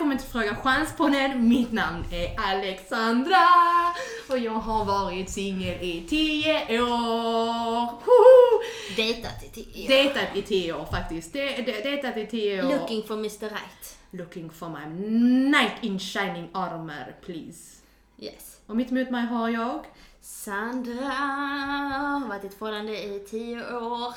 välkommen till Fråga Chanspodden. Mitt namn är Alexandra och jag har varit singel i 10 år. Dejtat i tio år. Dejtat i 10 år faktiskt. De, de, dejtat i 10 år. Looking for Mr Right. Looking for my knight in shining armor, please. Yes. Och mitt emot mig har jag Sandra har varit i ett förhållande i tio år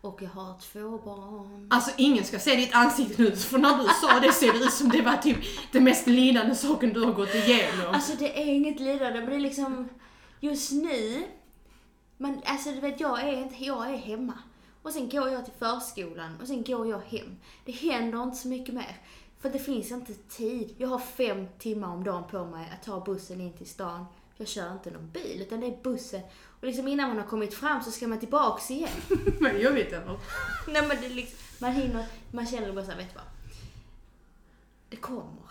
och jag har två barn. Alltså ingen ska se ditt ansikte nu, för när du sa det ser det ut som det var typ det mest lidande saken du har gått igenom. Alltså det är inget lidande men det är liksom just nu, men alltså du vet jag är inte, jag är hemma. Och sen går jag till förskolan och sen går jag hem. Det händer inte så mycket mer. För det finns inte tid. Jag har fem timmar om dagen på mig att ta bussen in till stan. Jag kör inte någon bil utan det är bussen. Och liksom innan man har kommit fram så ska man tillbaks igen. Men jag vet inte. Nej men det liksom, man hinner, man känner bara såhär, vet du vad? Det kommer.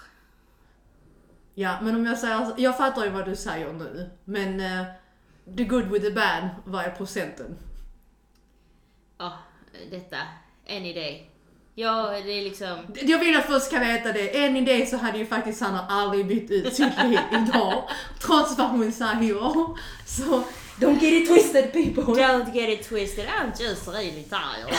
Ja, men om jag säger, jag fattar ju vad du säger nu, men uh, the good with the bad, vad är procenten? Ja, detta. Any day. Ja, det är liksom... Jag vill att folk ska veta det, än i det så hade ju faktiskt Sanna aldrig bytt ut sitt liv idag, trots vad hon säger. Så, don't get it twisted people. Don't get it twisted, I'm just really tired.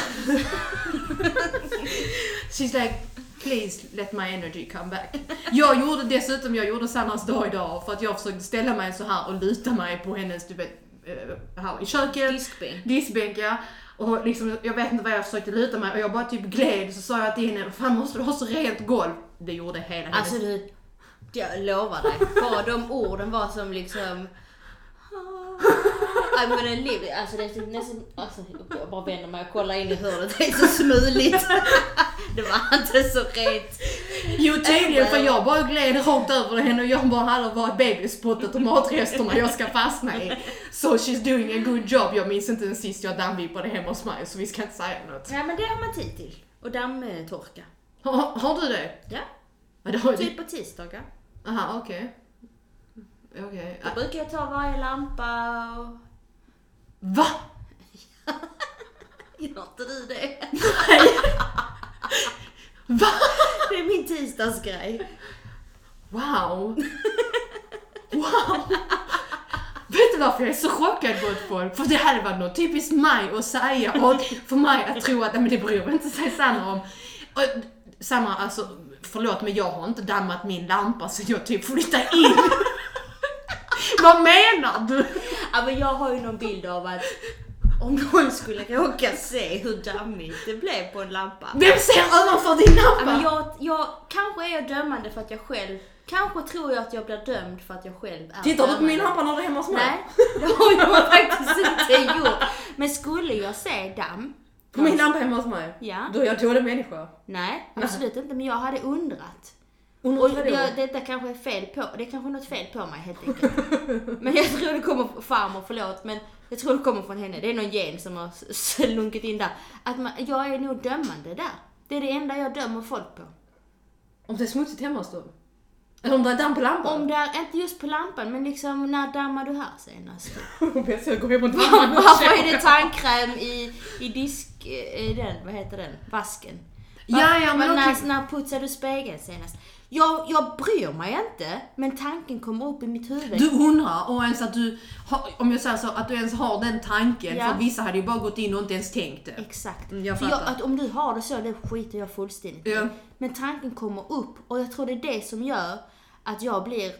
She's like, please let my energy come back. Jag gjorde dessutom, jag gjorde Sannas dag idag för att jag försökte ställa mig så här och luta mig på hennes, du vet, eh, här i köket. Diskbänk. Diskbänk ja. Och liksom, jag vet inte vad jag försökte luta mig och jag bara typ gled så sa jag till henne, fan måste du ha så rent golv? Det gjorde hela hennes... Alltså du, jag lovar dig. Bara de orden var som liksom... I'm gonna live. Alltså det är typ nästan... Alltså jag bara vänder mig och kollar in i hörnet. Det är så smuligt. Det var inte så rent. Jo tydligen för jag bara gled rakt över henne och jag bara hade varit babyspottet och matresterna jag ska fastna i. So she's doing a good job. Jag minns inte ens sist jag dammvipade hemma hos mig så vi ska inte säga något. Nej men det har man tid till. Och dammtorka. Har, har du det? Ja, Ja, det har typ på tisdagar. Aha, okej. Okej. Då brukar jag ta varje lampa och... Va? Gör inte du det? Va? Det är min tisdagsgrej. Wow! Wow! Vet du varför jag är så chockad gott folk? För det hade varit något typiskt mig att säga och för mig att tro att nej, men det bryr inte sig Sanna om. Och, Sanna, alltså förlåt men jag har inte dammat min lampa så jag typ flyttar in. Vad menar du? Ja, men jag har ju någon bild av att om någon skulle råka se hur dammigt det blev på en lampa. Vem ser ovanför din Ja, lampa? men jag, jag, kanske är jag dömande för att jag själv, kanske tror jag att jag blir dömd för att jag själv är Tittar du på min lampa när du är hemma hos mig? Nej, det har jag faktiskt inte gjort. Men skulle jag se damm, På min lampa hemma hos mig? Ja. Då är jag dålig människa. nej absolut inte, men jag hade undrat. Och jag, detta kanske är fel på, det är kanske något fel på mig helt enkelt. Men jag tror det kommer, farmor förlåt, men jag tror det kommer från henne. Det är någon gen som har slunkit in där. Att man, jag är nog dömande där. Det är det enda jag dömer folk på. Om det är smutsigt hemma hos dem? Eller om det är damm på lampan? Om det är, inte just på lampan, men liksom när dammar du här senast? Jag ska gå hem och damma Varför är det tandkräm i, i disk, i den, vad heter den, vasken? Ja, ja, men när, okej. när putsade du spegeln senast? Jag, jag bryr mig inte, men tanken kommer upp i mitt huvud. Du undrar och ens att du, har, om jag säger så, att du ens har den tanken. Ja. För vissa hade ju bara gått in och inte ens tänkt det. Exakt. Mm, jag jag, att om du har det så, det skiter jag fullständigt. Ja. Men tanken kommer upp och jag tror det är det som gör att jag blir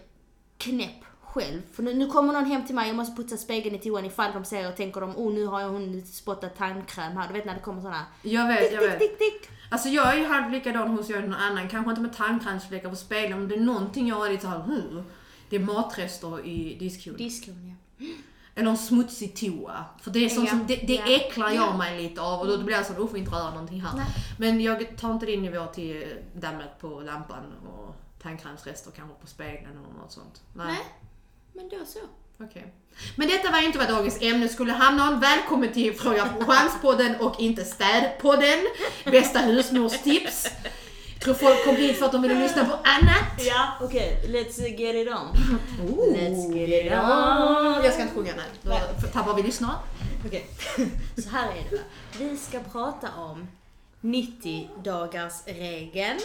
knäpp själv. För nu, nu kommer någon hem till mig och måste putsa spegeln i toan ifall de ser och tänker de oh nu har jag hon spottat tandkräm här. Du vet när det kommer såna Jag vet, tick, jag vet. tick, tick. Alltså jag är ju halvt likadan hos jag någon annan. Kanske inte med tandkrämsfläckar på spegeln, men det är någonting jag är lite såhär, hmm. Det är matrester i diskhon. Diskhon ja. Eller en smutsig toa. För det är sånt Ja. som, det, det Ja. äcklar jag Ja. mig lite av och då blir jag så, då får inte röra någonting här. Nej. Men jag tar inte din nivå till dammet på lampan och tandkrämsrester kanske på spegeln eller något sånt. Nej, men då så. Okej. Men detta var inte vad dagens ämne skulle handla om. Välkommen till Fråga på chanspodden och inte Städpodden. Bästa husmorstips. Jag tror folk kom hit för att de ville lyssna på annat. Ja, okej. Let's get it on. Oh, Let's get it on. Jag ska inte sjunga, nej. Då tappar vi lyssnare. Okej, så här är det va. Vi ska prata om 90 dagars regeln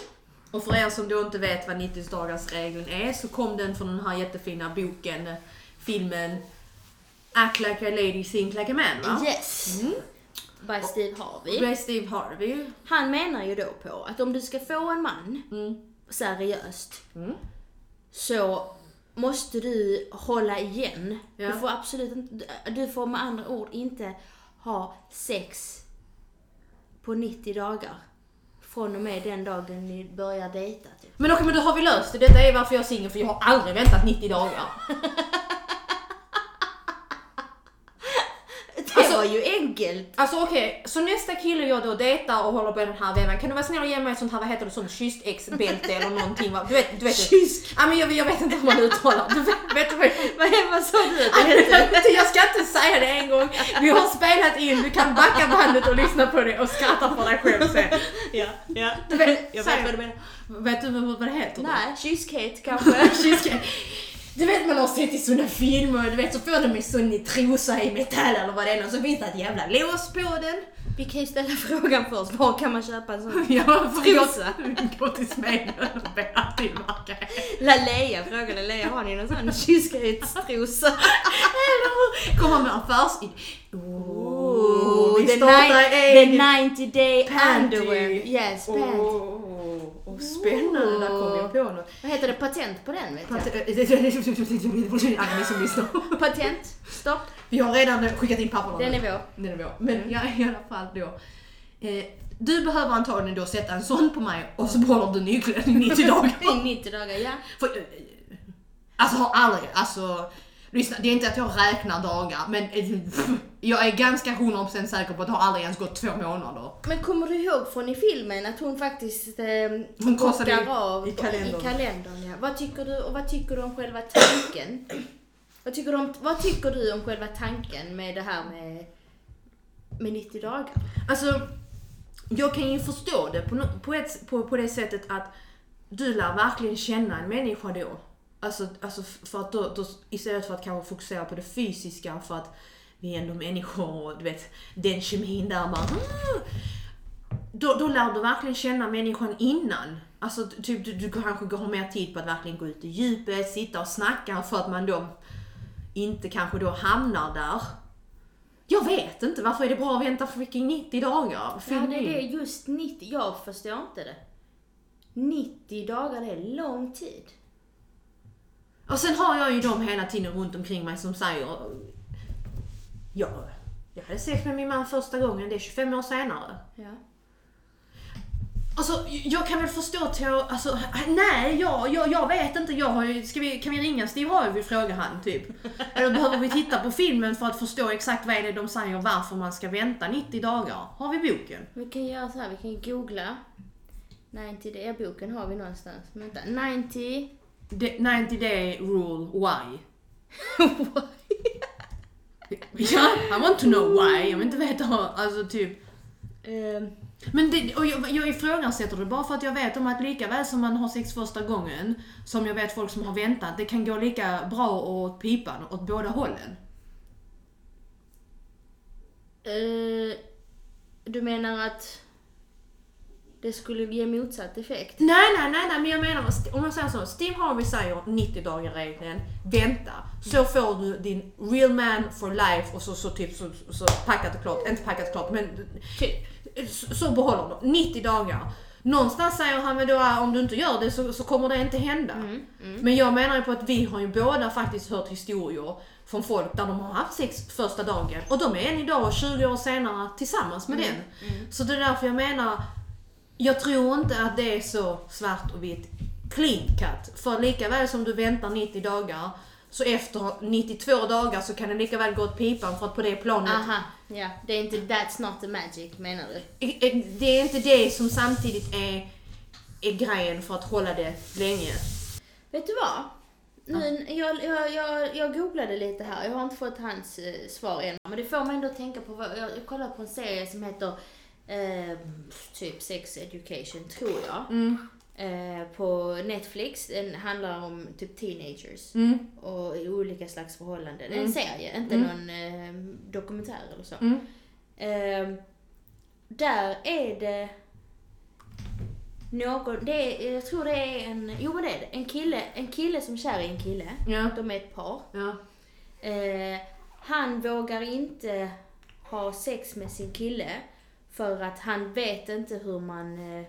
Och för er som då inte vet vad 90 dagars regeln är så kom den från den här jättefina boken, eh, filmen Act like a lady, think like a man va? Yes! Mm. By Steve Harvey. By Steve Harvey. Han menar ju då på att om du ska få en man Mm. seriöst Mm. så måste du hålla igen. Ja. Du får absolut inte, du får med andra ord inte ha sex på 90 dagar. Från och med den dagen ni börjar dejta. Typ. Men okej, men då har vi löst det. Detta är varför jag är singel, för jag har aldrig väntat 90 dagar. Det Alltså- var ju enkelt. Alltså okej, så nästa kille jag då dejtar och håller på den här vevan, kan du vara snäll och ge mig ett sånt här, vad heter det, sånt kysst ex-bälte eller någonting va? Du vet, du vet. Kysk. Ja men jag, jag vet inte hur man uttalar du vet, vet du vad Vad, vad sa du att jag, det hette? jag ska inte säga det en gång. Vi har spelat in, du kan backa bandet och lyssna på det och skratta för dig själv sen. Ja, ja. Du vet, Jag vet vad du menar. Vet du vad det heter? Nej, kyskhet kanske. Kyskhet. Du vet man har sett i såna filmer, du vet så får de en sån i trosa i metall eller vad det är och så finns det ett jävla lås på den. Vi kan ju ställa frågan först. Var kan man köpa en sån? Ja, Trosa. Gå till Smedjan och be att tillverka La Lea frågade Lea, har ni någon sån kyskhetstrosa? Komma med affärsidé. Oh, the, ni- the egen 90 day underwear. Yes, panty. Oh, oh, spännande, där kom jag på något. Vad heter det? Patent på den vet jag. Ni som lyssnar. Patent. Stopp. Vi har redan skickat in papperna. Den är vår. Den är vår. Men ja, i alla fall då. Eh, du behöver antagligen då sätta en sån på mig och så behåller du nyckeln i 90 dagar. I 90 dagar, ja. För, eh, alltså har aldrig, alltså lyssna, det är inte att jag räknar dagar men eh, jag är ganska 100% säker på att det har aldrig ens gått två månader. Men kommer du ihåg från i filmen att hon faktiskt eh, Hon korsade i- av i kalendern. i kalendern ja. vad, tycker du, och vad tycker du om själva tanken? vad, tycker du om, vad tycker du om själva tanken med det här med, med 90 dagar? Alltså, jag kan ju förstå det på, på, ett, på, på det sättet att du lär verkligen känna en människa då. Alltså, alltså för att då, då, istället för att kanske fokusera på det fysiska för att vi är ändå människor och du vet, den kemin där bara "Mm." då, då lär du verkligen känna människan innan. Alltså typ du, du kanske har mer tid på att verkligen gå ut i djupet, sitta och snacka för att man då inte kanske då hamnar där. Jag vet inte, varför är det bra att vänta för freaking 90 dagar? Ja, Fyll det är det, just 90, jag förstår inte det. 90 dagar, det är lång tid. Och sen har jag ju dem hela tiden runt omkring mig som säger Ja, jag hade sex med min man första gången, det är 25 år senare. Ja. Alltså, jag kan väl förstå till, alltså, nej, jag, jag, jag vet inte, jag har ju, ska vi, kan vi ringa Steve Harvey, frågar han typ. Eller behöver vi titta på filmen för att förstå exakt vad är det de säger varför man ska vänta 90 dagar? Har vi boken? Vi kan göra så här, vi kan googla. 90 day, ja, boken har vi någonstans. Vänta, 90... The 90 day rule, why? Ja, I want to know why. Jag vill inte veta, alltså typ. Ehm, Men det, och jag, jag ifrågasätter det bara för att jag vet om att lika väl som man har sex första gången, som jag vet folk som har väntat, det kan gå lika bra åt pipan, åt båda hållen. eh, du menar att det skulle ge motsatt effekt? Nej, nej, nej, nej, men jag menar, om jag säger så, Steve Harvey säger 90 dagar regeln, vänta, så får du din real man for life och så, så typ så, så packat och klart, inte packat och klart, men Typ. så, så behåller du 90 dagar. Någonstans säger han men då om du inte gör det så, så kommer det inte hända. Mm, Men jag menar ju på att vi har ju båda faktiskt hört historier från folk där de har haft sex första dagen och de är än idag 20 år senare tillsammans med den. Så det är därför jag menar, jag tror inte att det är så svart och vitt clean cut. För lika väl som du väntar 90 dagar så efter 92 dagar så kan det lika väl gå åt pipan för att på det planet Aha, ja. Det är inte that's not the magic menar du? det är inte det som samtidigt är, är grejen för att hålla det länge. Vet du vad? Nu, jag, jag, jag, jag googlade lite här, jag har inte fått hans eh, svar än. Men det får mig ändå att tänka på, vad, jag, jag kollade på en serie som heter eh, typ Sex Education, tror jag. Mm. Eh, på Netflix. Den handlar om typ teenagers Mm. och i olika slags förhållanden. Mm. En serie, inte Mm. någon eh, dokumentär eller så. Eh, där är det någon, det är, jag tror det är en, jo men det är det, en kille, en kille som är kär i en kille. Ja. De är ett par. Ja. Eh, han vågar inte ha sex med sin kille för att han vet inte hur man, eh,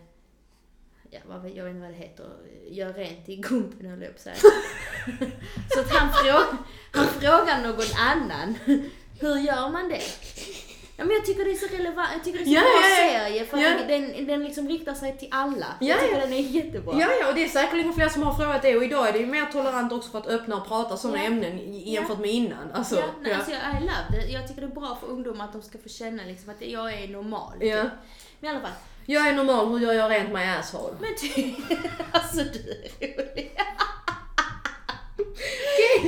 ja, vad, jag vet inte vad det heter, gör rent i gumpen höll jag på att. Så att han, frå, han frågar någon annan, hur gör man det? Ja, men jag tycker det är så relevant, jag tycker det är så Ja, bra ja, ja. serie för Ja. den, den liksom riktar sig till alla. Ja, jag tycker ja. den är jättebra. Ja, ja, och det är säkerligen fler som har frågat det och idag är det ju mer tolerant också för att öppna och prata sådana Ja. ämnen jämfört med innan. Alltså, ja, nej, ja. alltså jag, I love det. Jag tycker det är bra för ungdomar att de ska få känna liksom att jag är normal. Ja. Typ. Men i alla fall. Jag är normal, hur gör jag rent my asshole? Men ty, alltså du är rolig.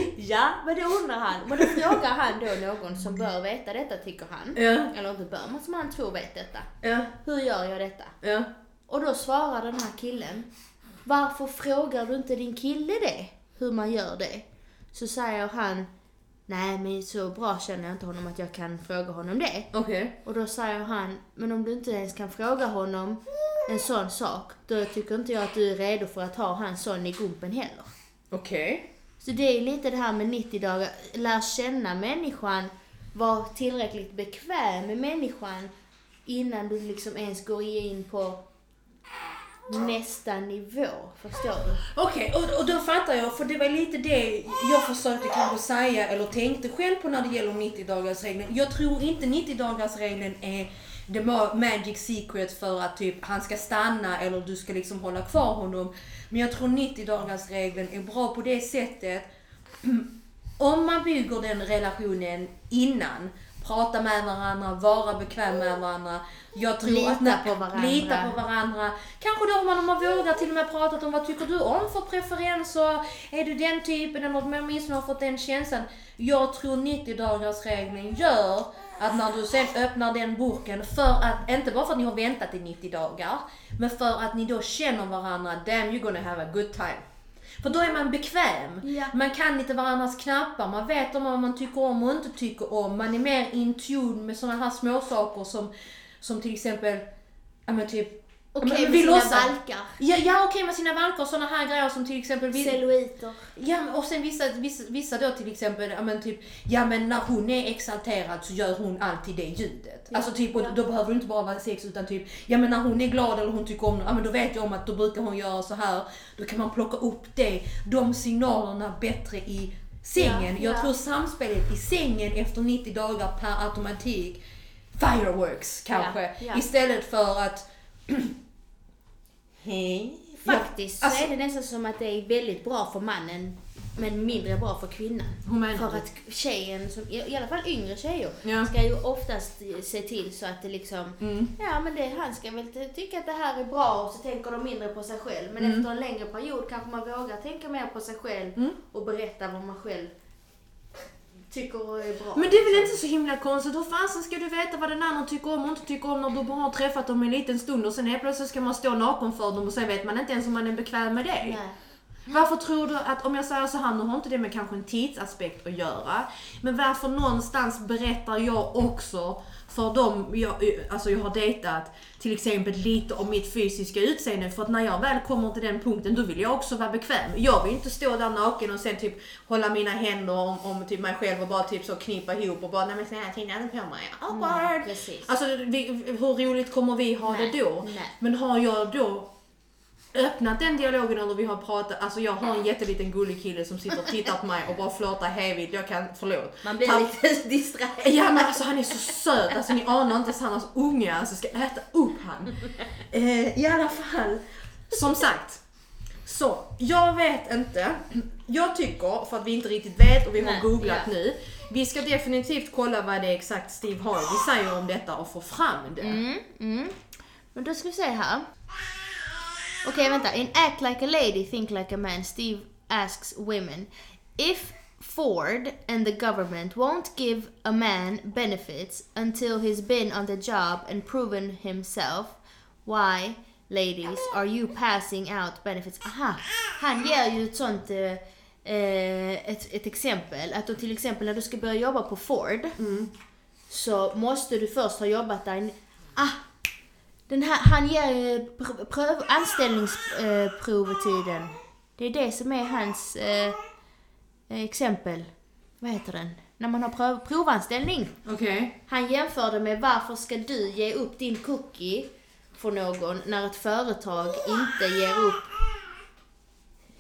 ja, men det undrar han. Men då frågar han då någon som bör veta detta tycker han. Ja, Eller inte bör, men som han tror vet detta. ja, Hur gör jag detta? ja. Och då svarar den här killen. Varför frågar du inte din kille det? Hur man gör det? Så säger han. Nej men så bra känner jag inte honom att jag kan fråga honom det. Okej. Och då säger han, men om du inte ens kan fråga honom en sån sak, då tycker inte jag att du är redo för att ha han sån i gumpen heller. Okej. Så det är lite det här med 90 dagar, lär känna människan, var tillräckligt bekväm med människan innan du liksom ens går in på nästa nivå. Förstår du? Okej, och, och då fattar jag, för det var lite det jag försökte kanske säga eller tänkte själv på när det gäller 90-dagarsregeln. Jag tror inte 90-dagarsregeln är the ma- magic secret för att typ han ska stanna eller du ska liksom hålla kvar honom. Men jag tror 90-dagarsregeln är bra på det sättet om man bygger den relationen innan, prata med varandra, vara bekväm med varandra. Jag tror Lita att när, på varandra. Lita på varandra. Kanske då man, om man vågar till och med prata om vad tycker du om för preferenser? Är du den typen eller jag åtminstone har fått den känslan. Jag tror 90-dagarsregeln gör att när du sen öppnar den burken för att, inte bara för att ni har väntat i 90 dagar, men för att ni då känner varandra, damn you're gonna have a good time. För då är man bekväm. Ja. Man kan lite varandras knappar, man vet om vad man tycker om och inte tycker om. Man är mer in tune med sådana här små saker som, som till exempel, ja men typ Okej men med sina låtsas- valkar, Ja, ja okej med sina valkar och sådana här grejer som till exempel celluliter. Ja, och sen vissa, vissa, vissa då till exempel, ja men typ, ja men när hon är exalterad så gör hon alltid det ljudet. Ja, Alltså typ, och ja. då behöver det inte bara vara sex utan typ, ja men när hon är glad eller hon tycker om ja men då vet jag om att då brukar hon göra så här. Då kan man plocka upp det, de signalerna bättre i sängen. Ja, Jag ja. tror samspelet i sängen efter 90 dagar per automatik, fireworks kanske. Istället för att Hej. Faktiskt Ja, alltså- så är det nästan som att det är väldigt bra för mannen men mindre bra för kvinnan. För att tjejen, som, i alla fall yngre tjejer, Ja. ska ju oftast se till så att det liksom, Mm. ja men det, han ska väl ty- tycka att det här är bra och så tänker de mindre på sig själv. Men Mm. efter en längre period kanske man vågar tänka mer på sig själv Mm. och berätta vad man själv tycker är bra. Men det är väl inte så himla konstigt? Hur fasen ska du veta vad den andra tycker om och inte tycker om när du bara har träffat dem en liten stund och sen helt plötsligt ska man stå naken för dem och sen vet man inte ens om man är bekväm med det. Nej. Varför tror du att, om jag säger så här, nu har inte det med kanske en tidsaspekt att göra, men varför någonstans berättar jag också för dem jag, alltså jag har dejtat, till exempel lite om mitt fysiska utseende, för att när jag väl kommer till den punkten, då vill jag också vara bekväm. Jag vill inte stå där naken och sen typ hålla mina händer om, om typ mig själv och bara typ så knippa ihop och bara, nej men snälla titta inte på mig. Awkward. precis. Alltså vi, hur roligt kommer vi ha Nej, det då? nej. Men har jag då öppnat den dialogen eller vi har pratat, alltså jag har en jätteliten gullig kille som sitter och tittar på mig och bara flörtar hejvilt, jag kan, förlåt. Man blir Tapp- lite distraherad. Ja men alltså han är så söt, alltså ni anar inte hans unge alltså ska äta upp han. Eh, I alla fall, som sagt. Så, jag vet inte. Jag tycker, för att vi inte riktigt vet och vi har Nej, googlat ja. nu. Vi ska definitivt kolla vad det är exakt Steve Harvey säger om detta och få fram det. Mm, mm. Men då ska vi se här. Okej, vänta. In Act Like a Lady, Think Like a Man, Steve asks women if Ford and the government won't give a man benefits until he's been on the job and proven himself, why, ladies, are you passing out benefits? Aha, han ger ju ett sånt eh, eh, ett, ett exempel. Att då till exempel när du ska börja jobba på Ford så måste du först ha jobbat där. Ah, Den här, han ger ju pr- pröv, anställningsprovetiden. Det är det som är hans eh, exempel. Vad heter den? När man har prov, provanställning. Okej. Han jämförde med varför ska du ge upp din cookie för någon när ett företag inte ger upp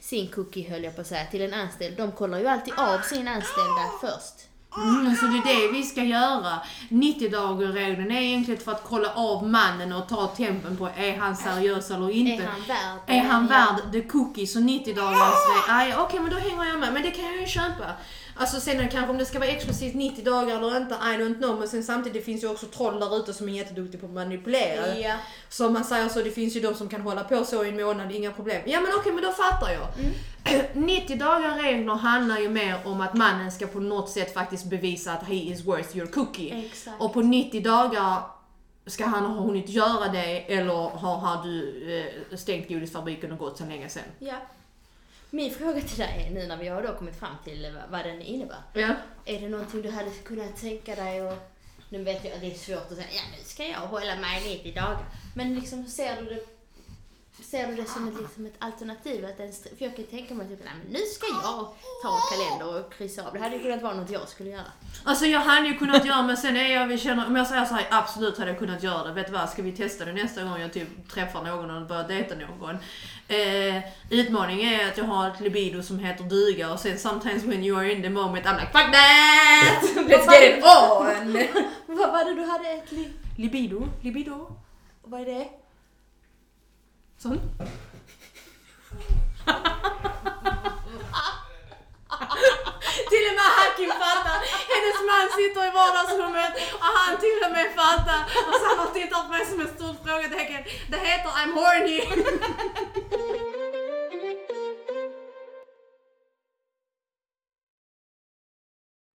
sin cookie höll jag på att säga, till en anställd. De kollar ju alltid av sin anställda först. Mm, alltså det är det vi ska göra. 90 dagar regeln är egentligen för att kolla av mannen och ta tempen på är han seriös eller inte. Är han värd Är han värd the cookies och 90 dagars nej okej men då hänger jag med, men det kan jag ju köpa. Alltså sen kanske om det ska vara exklusivt 90 dagar eller inte, I don't know. Men sen samtidigt finns ju också troll där ute som är jätteduktiga på att manipulera. Ja. Så man säger så, det finns ju de som kan hålla på så i en månad, inga problem. Ja men okej, men då fattar jag. 90 dagar regler handlar ju mer om att mannen ska på något sätt faktiskt bevisa att he is worth your cookie. Exakt. Och på 90 dagar ska han ha hunnit göra det eller har, har du eh, stängt godisfabriken och gått sedan länge sen? Ja. Min fråga till dig är nu när vi har då kommit fram till vad- den innebär. Ja. Är det någonting du hade kunnat tänka dig och nu vet jag att det är svårt att säga ja nu ska jag hålla mig 90 dagar. Men liksom ser du det Ser du det som ett, liksom ett alternativ? Att en, str- för jag kan tänka mig typ, nej men nu ska jag ta en kalender och kryssa av. Det hade ju kunnat vara något jag skulle göra. Alltså jag hade ju kunnat göra men sen är jag, vi känner, om jag säger så här, absolut hade jag kunnat göra det. Vet du vad, ska vi testa det nästa gång jag typ träffar någon och börjar dejta någon? Eh, utmaningen är att jag har ett libido som heter duga och sen sometimes when you are in the moment I'm like fuck that! Let's get it on! Vad var det du hade ett liv? Libido, libido. Vad är det? Sån. Till och med Hakim fattar. Hennes man sitter i vardagsrummet och han till och med fattar. Och så han har tittat på mig som ett stort frågetecken. Det heter I'm horny.